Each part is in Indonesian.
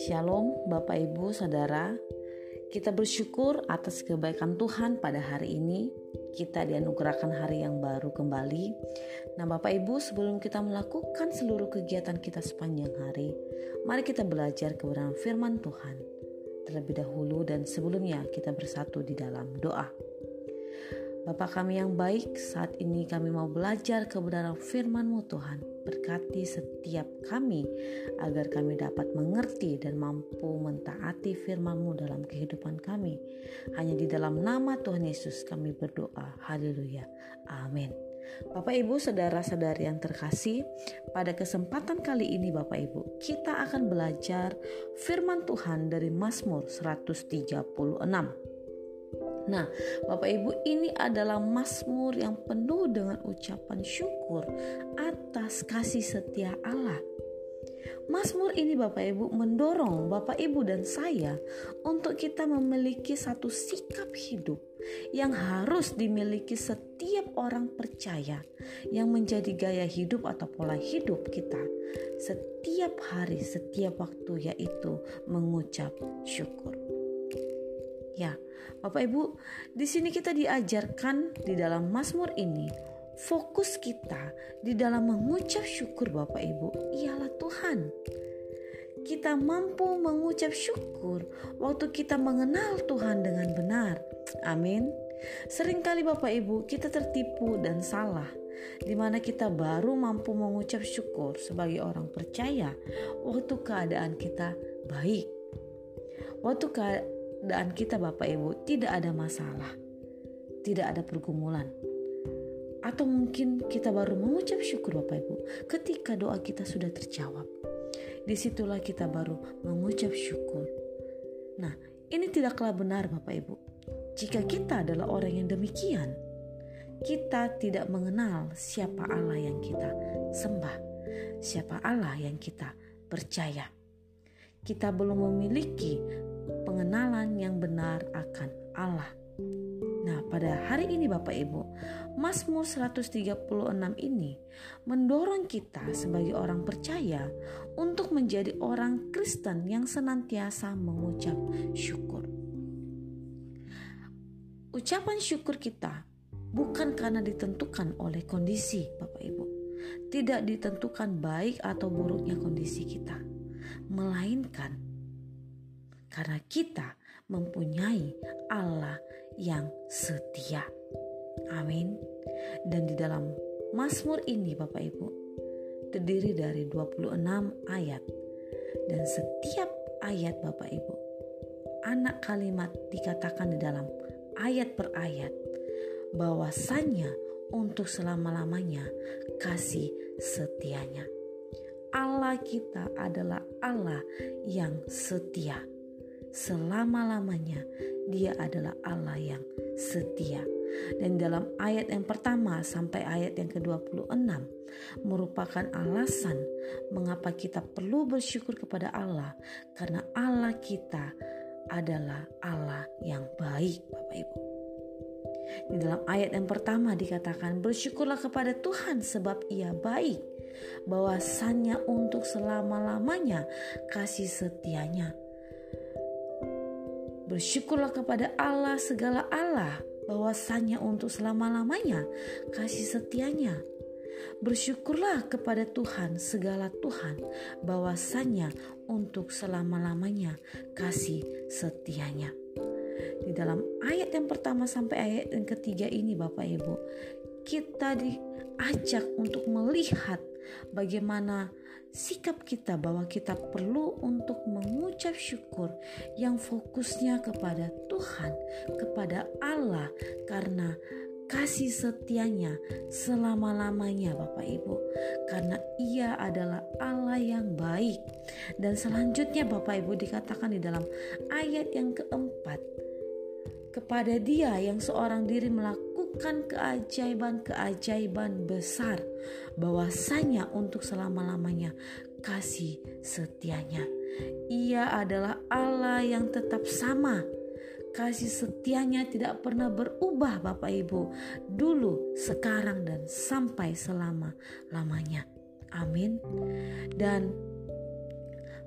Shalom Bapak Ibu Saudara. Kita bersyukur atas kebaikan Tuhan pada hari ini. Kita dianugerahkan hari yang baru kembali. Nah Bapak Ibu sebelum kita melakukan seluruh kegiatan kita sepanjang hari Mari kita belajar kebenaran firman Tuhan. Terlebih dahulu dan sebelumnya kita bersatu di dalam doa Bapa kami yang baik, saat ini kami mau belajar kebenaran firman-Mu Tuhan. Berkati setiap kami agar kami dapat mengerti dan mampu mentaati firman-Mu dalam kehidupan kami. Hanya di dalam nama Tuhan Yesus kami berdoa. Haleluya. Amin. Bapak Ibu, saudara-saudari yang terkasih, pada kesempatan kali ini Bapak Ibu, kita akan belajar firman Tuhan dari Mazmur 136. Nah, Bapak Ibu, ini adalah mazmur yang penuh dengan ucapan syukur atas kasih setia Allah. Mazmur ini Bapak Ibu mendorong Bapak Ibu dan saya untuk kita memiliki satu sikap hidup yang harus dimiliki setiap orang percaya yang menjadi gaya hidup atau pola hidup kita setiap hari, setiap waktu yaitu mengucap syukur. Ya, Bapak Ibu, di sini kita diajarkan di dalam Mazmur ini fokus kita di dalam mengucap syukur Bapak Ibu ialah Tuhan. Kita mampu mengucap syukur waktu kita mengenal Tuhan dengan benar. Amin. Seringkali Bapak Ibu kita tertipu dan salah di mana kita baru mampu mengucap syukur sebagai orang percaya waktu keadaan kita baik. Waktu keadaan keadaan kita Bapak Ibu tidak ada masalah, tidak ada pergumulan. Atau mungkin kita baru mengucap syukur Bapak Ibu ketika doa kita sudah terjawab. Di situlah kita baru mengucap syukur. Nah, ini tidaklah benar Bapak Ibu. Jika kita adalah orang yang demikian, kita tidak mengenal siapa Allah yang kita sembah, siapa Allah yang kita percaya. Kita belum memiliki pengenalan yang benar akan Allah. Nah, pada hari ini Bapak Ibu, Mazmur 136 ini mendorong kita sebagai orang percaya untuk menjadi orang Kristen yang senantiasa mengucap syukur. Ucapan syukur kita bukan karena ditentukan oleh kondisi Bapak Ibu. Tidak ditentukan baik atau buruknya kondisi kita, melainkan karena kita mempunyai Allah yang setia. Amin. Dan di dalam Mazmur ini Bapak Ibu terdiri dari 26 ayat dan setiap ayat Bapak Ibu anak kalimat dikatakan di dalam ayat per ayat bahwasannya untuk selama-lamanya kasih setianya. Allah kita adalah Allah yang setia selama-lamanya dia adalah Allah yang setia. Dan dalam ayat yang pertama sampai ayat yang ke-26 merupakan alasan mengapa kita perlu bersyukur kepada Allah karena Allah kita adalah Allah yang baik Bapak Ibu. Di dalam ayat yang pertama dikatakan bersyukurlah kepada Tuhan sebab ia baik bahwasannya untuk selama-lamanya kasih setianya Bersyukurlah kepada Allah segala Allah bahwasanya untuk selama-lamanya kasih setianya. Bersyukurlah kepada Tuhan segala Tuhan bahwasanya untuk selama-lamanya kasih setianya. Di dalam ayat yang pertama sampai ayat yang ketiga ini Bapak Ibu, kita diajak untuk melihat bagaimana sikap kita bahwa kita perlu untuk mengucap syukur yang fokusnya kepada Tuhan, kepada Allah karena kasih setianya selama-lamanya Bapak Ibu. Karena ia adalah Allah yang baik. Dan selanjutnya Bapak Ibu dikatakan di dalam ayat yang keempat kepada dia yang seorang diri melakukan melakukan keajaiban-keajaiban besar bahwasanya untuk selama-lamanya kasih setianya. Ia adalah Allah yang tetap sama. Kasih setianya tidak pernah berubah Bapak Ibu. Dulu, sekarang dan sampai selama-lamanya. Amin. Dan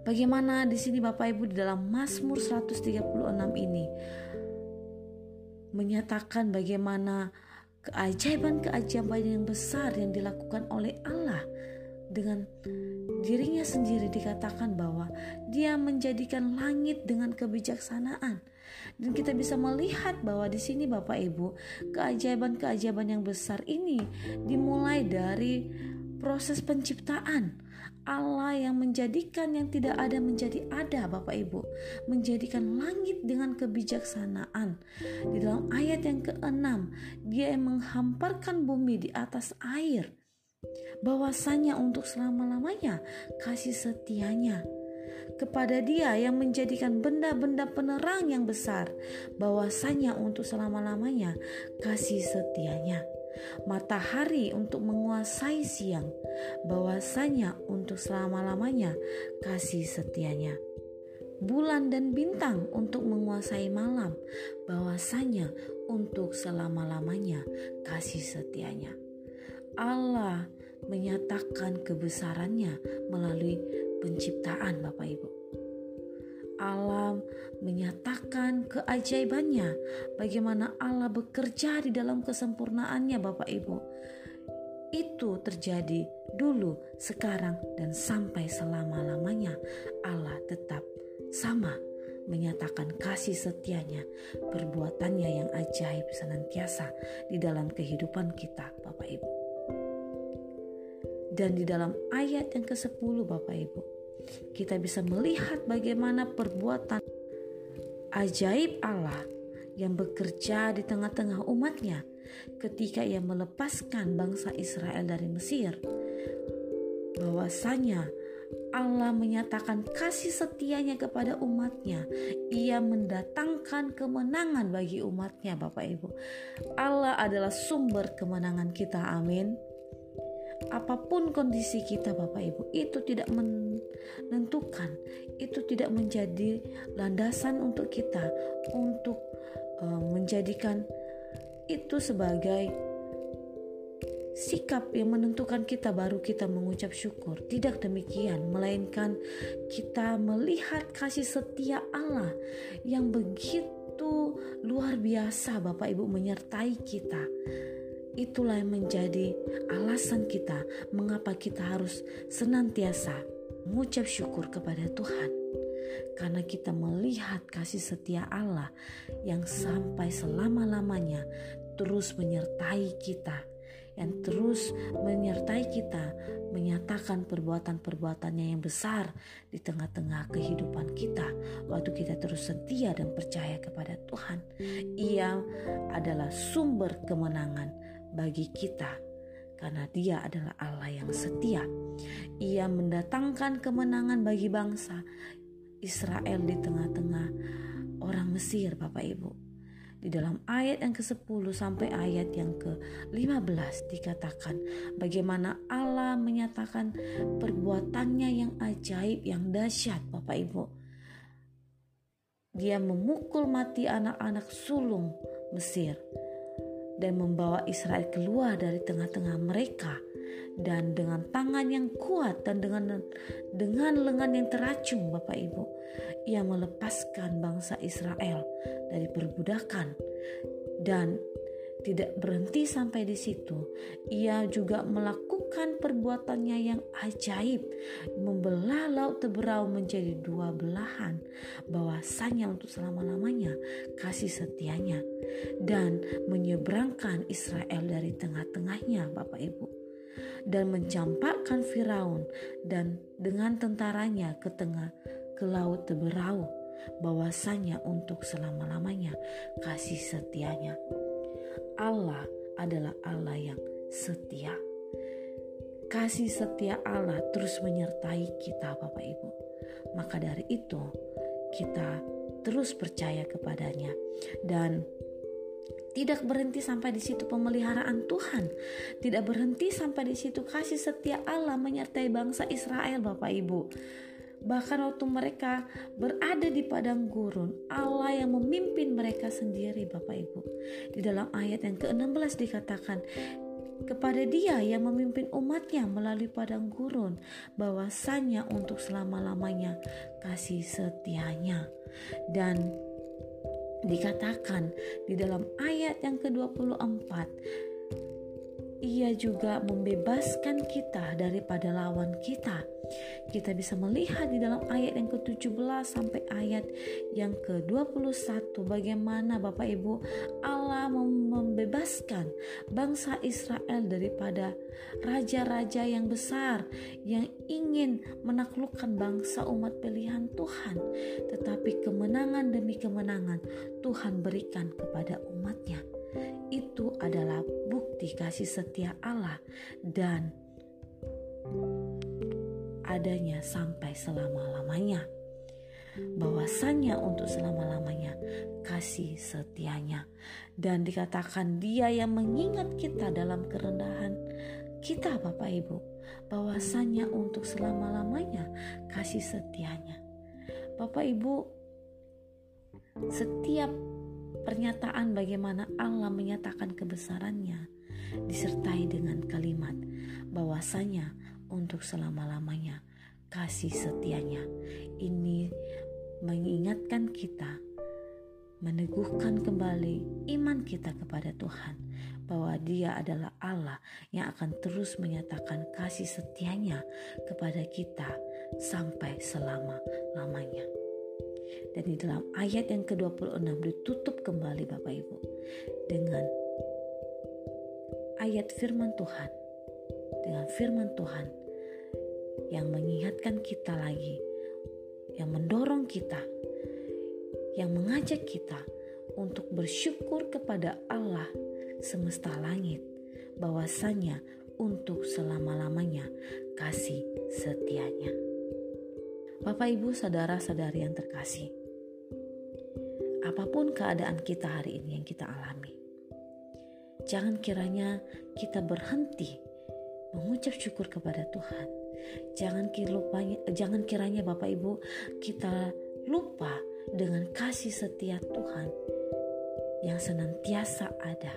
bagaimana di sini Bapak Ibu di dalam Mazmur 136 ini menyatakan bagaimana keajaiban-keajaiban yang besar yang dilakukan oleh Allah dengan dirinya sendiri dikatakan bahwa dia menjadikan langit dengan kebijaksanaan. Dan kita bisa melihat bahwa di sini Bapak Ibu keajaiban-keajaiban yang besar ini dimulai dari proses penciptaan. Allah yang menjadikan yang tidak ada menjadi ada Bapak Ibu. Menjadikan langit dengan kebijaksanaan. Di dalam ayat yang keenam dia yang menghamparkan bumi di atas air. Bahwasanya untuk selama-lamanya kasih setianya. Kepada dia yang menjadikan benda-benda penerang yang besar. Bahwasanya untuk selama-lamanya kasih setianya matahari untuk menguasai siang, bahwasanya untuk selama-lamanya kasih setianya. Bulan dan bintang untuk menguasai malam, bahwasanya untuk selama-lamanya kasih setianya. Allah menyatakan kebesarannya melalui penciptaan Bapak Ibu alam menyatakan keajaibannya, bagaimana Allah bekerja di dalam kesempurnaannya, Bapak Ibu. Itu terjadi dulu, sekarang, dan sampai selama-lamanya. Allah tetap sama menyatakan kasih setianya, perbuatannya yang ajaib senantiasa di dalam kehidupan kita, Bapak Ibu. Dan di dalam ayat yang ke-10 Bapak Ibu, kita bisa melihat bagaimana perbuatan ajaib Allah yang bekerja di tengah-tengah umatnya ketika ia melepaskan bangsa Israel dari Mesir. Bahwasanya Allah menyatakan kasih setianya kepada umatnya. Ia mendatangkan kemenangan bagi umatnya Bapak Ibu. Allah adalah sumber kemenangan kita. Amin apa pun kondisi kita Bapak Ibu itu tidak menentukan itu tidak menjadi landasan untuk kita untuk uh, menjadikan itu sebagai sikap yang menentukan kita baru kita mengucap syukur. Tidak demikian, melainkan kita melihat kasih setia Allah yang begitu luar biasa Bapak Ibu menyertai kita Itulah yang menjadi alasan kita mengapa kita harus senantiasa mengucap syukur kepada Tuhan. Karena kita melihat kasih setia Allah yang sampai selama-lamanya terus menyertai kita yang terus menyertai kita menyatakan perbuatan-perbuatannya yang besar di tengah-tengah kehidupan kita waktu kita terus setia dan percaya kepada Tuhan ia adalah sumber kemenangan bagi kita karena Dia adalah Allah yang setia. Ia mendatangkan kemenangan bagi bangsa Israel di tengah-tengah orang Mesir, Bapak Ibu. Di dalam ayat yang ke-10 sampai ayat yang ke-15 dikatakan bagaimana Allah menyatakan perbuatannya yang ajaib, yang dahsyat, Bapak Ibu. Dia memukul mati anak-anak sulung Mesir dan membawa Israel keluar dari tengah-tengah mereka dan dengan tangan yang kuat dan dengan dengan lengan yang teracung Bapak Ibu ia melepaskan bangsa Israel dari perbudakan dan tidak berhenti sampai di situ. Ia juga melakukan perbuatannya yang ajaib, membelah laut Teberau menjadi dua belahan, bahwasanya untuk selama-lamanya kasih setianya dan menyeberangkan Israel dari tengah-tengahnya, Bapak Ibu dan mencampakkan Firaun dan dengan tentaranya ke tengah ke laut Teberau bahwasanya untuk selama-lamanya kasih setianya. Allah adalah Allah yang setia. Kasih setia Allah terus menyertai kita Bapak Ibu. Maka dari itu kita terus percaya kepadanya dan tidak berhenti sampai di situ pemeliharaan Tuhan. Tidak berhenti sampai di situ kasih setia Allah menyertai bangsa Israel Bapak Ibu. Bahkan waktu mereka berada di padang gurun, Allah yang memimpin mereka sendiri Bapak Ibu. Di dalam ayat yang ke-16 dikatakan, kepada dia yang memimpin umatnya melalui padang gurun bahwasanya untuk selama-lamanya kasih setianya. Dan dikatakan di dalam ayat yang ke-24 ia juga membebaskan kita daripada lawan kita. Kita bisa melihat di dalam ayat yang ke-17 sampai ayat yang ke-21 bagaimana Bapak Ibu Allah membebaskan bangsa Israel daripada raja-raja yang besar yang ingin menaklukkan bangsa umat pilihan Tuhan. Tetapi kemenangan demi kemenangan Tuhan berikan kepada umatnya. Itu adalah bukti kasih setia Allah dan adanya sampai selama-lamanya. Bahwasannya untuk selama-lamanya kasih setianya. Dan dikatakan dia yang mengingat kita dalam kerendahan kita Bapak Ibu. Bahwasannya untuk selama-lamanya kasih setianya. Bapak Ibu setiap pernyataan bagaimana Allah menyatakan kebesarannya disertai dengan kalimat bahwasanya untuk selama-lamanya kasih setianya. Ini meneguhkan kembali iman kita kepada Tuhan bahwa Dia adalah Allah yang akan terus menyatakan kasih setianya kepada kita sampai selama-lamanya. Dan di dalam ayat yang ke-26 ditutup kembali Bapak Ibu dengan ayat firman Tuhan. Dengan firman Tuhan yang mengingatkan kita lagi, yang mendorong kita, yang mengajak kita untuk bersyukur kepada Allah semesta langit, bahwasanya untuk selama-lamanya kasih setianya. Bapak, ibu, saudara-saudari yang terkasih, apa pun keadaan kita hari ini yang kita alami, jangan kiranya kita berhenti mengucap syukur kepada Tuhan Jangan kilupanya, jangan kiranya Bapak Ibu kita lupa dengan kasih setia Tuhan yang senantiasa ada.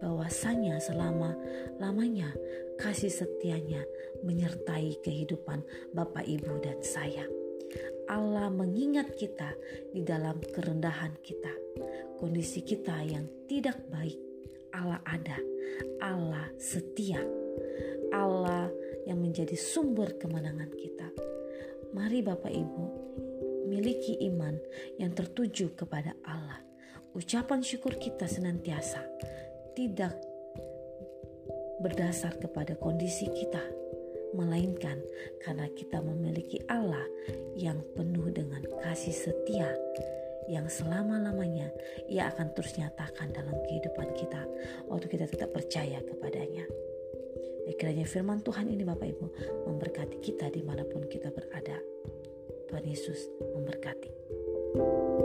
Bahwasanya selama lamanya kasih setianya menyertai kehidupan Bapak Ibu dan saya. Allah mengingat kita di dalam kerendahan kita, kondisi kita yang tidak baik. Allah ada, Allah setia, Allah yang menjadi sumber kemenangan kita. Mari Bapak Ibu, miliki iman yang tertuju kepada Allah. Ucapan syukur kita senantiasa tidak berdasar kepada kondisi kita, melainkan karena kita memiliki Allah yang penuh dengan kasih setia yang selama-lamanya ia akan terus nyatakan dalam kehidupan kita waktu kita tetap percaya kepadanya. Kiranya firman Tuhan ini Bapak Ibu memberkati kita di mana pun kita berada. Tuhan Yesus memberkati.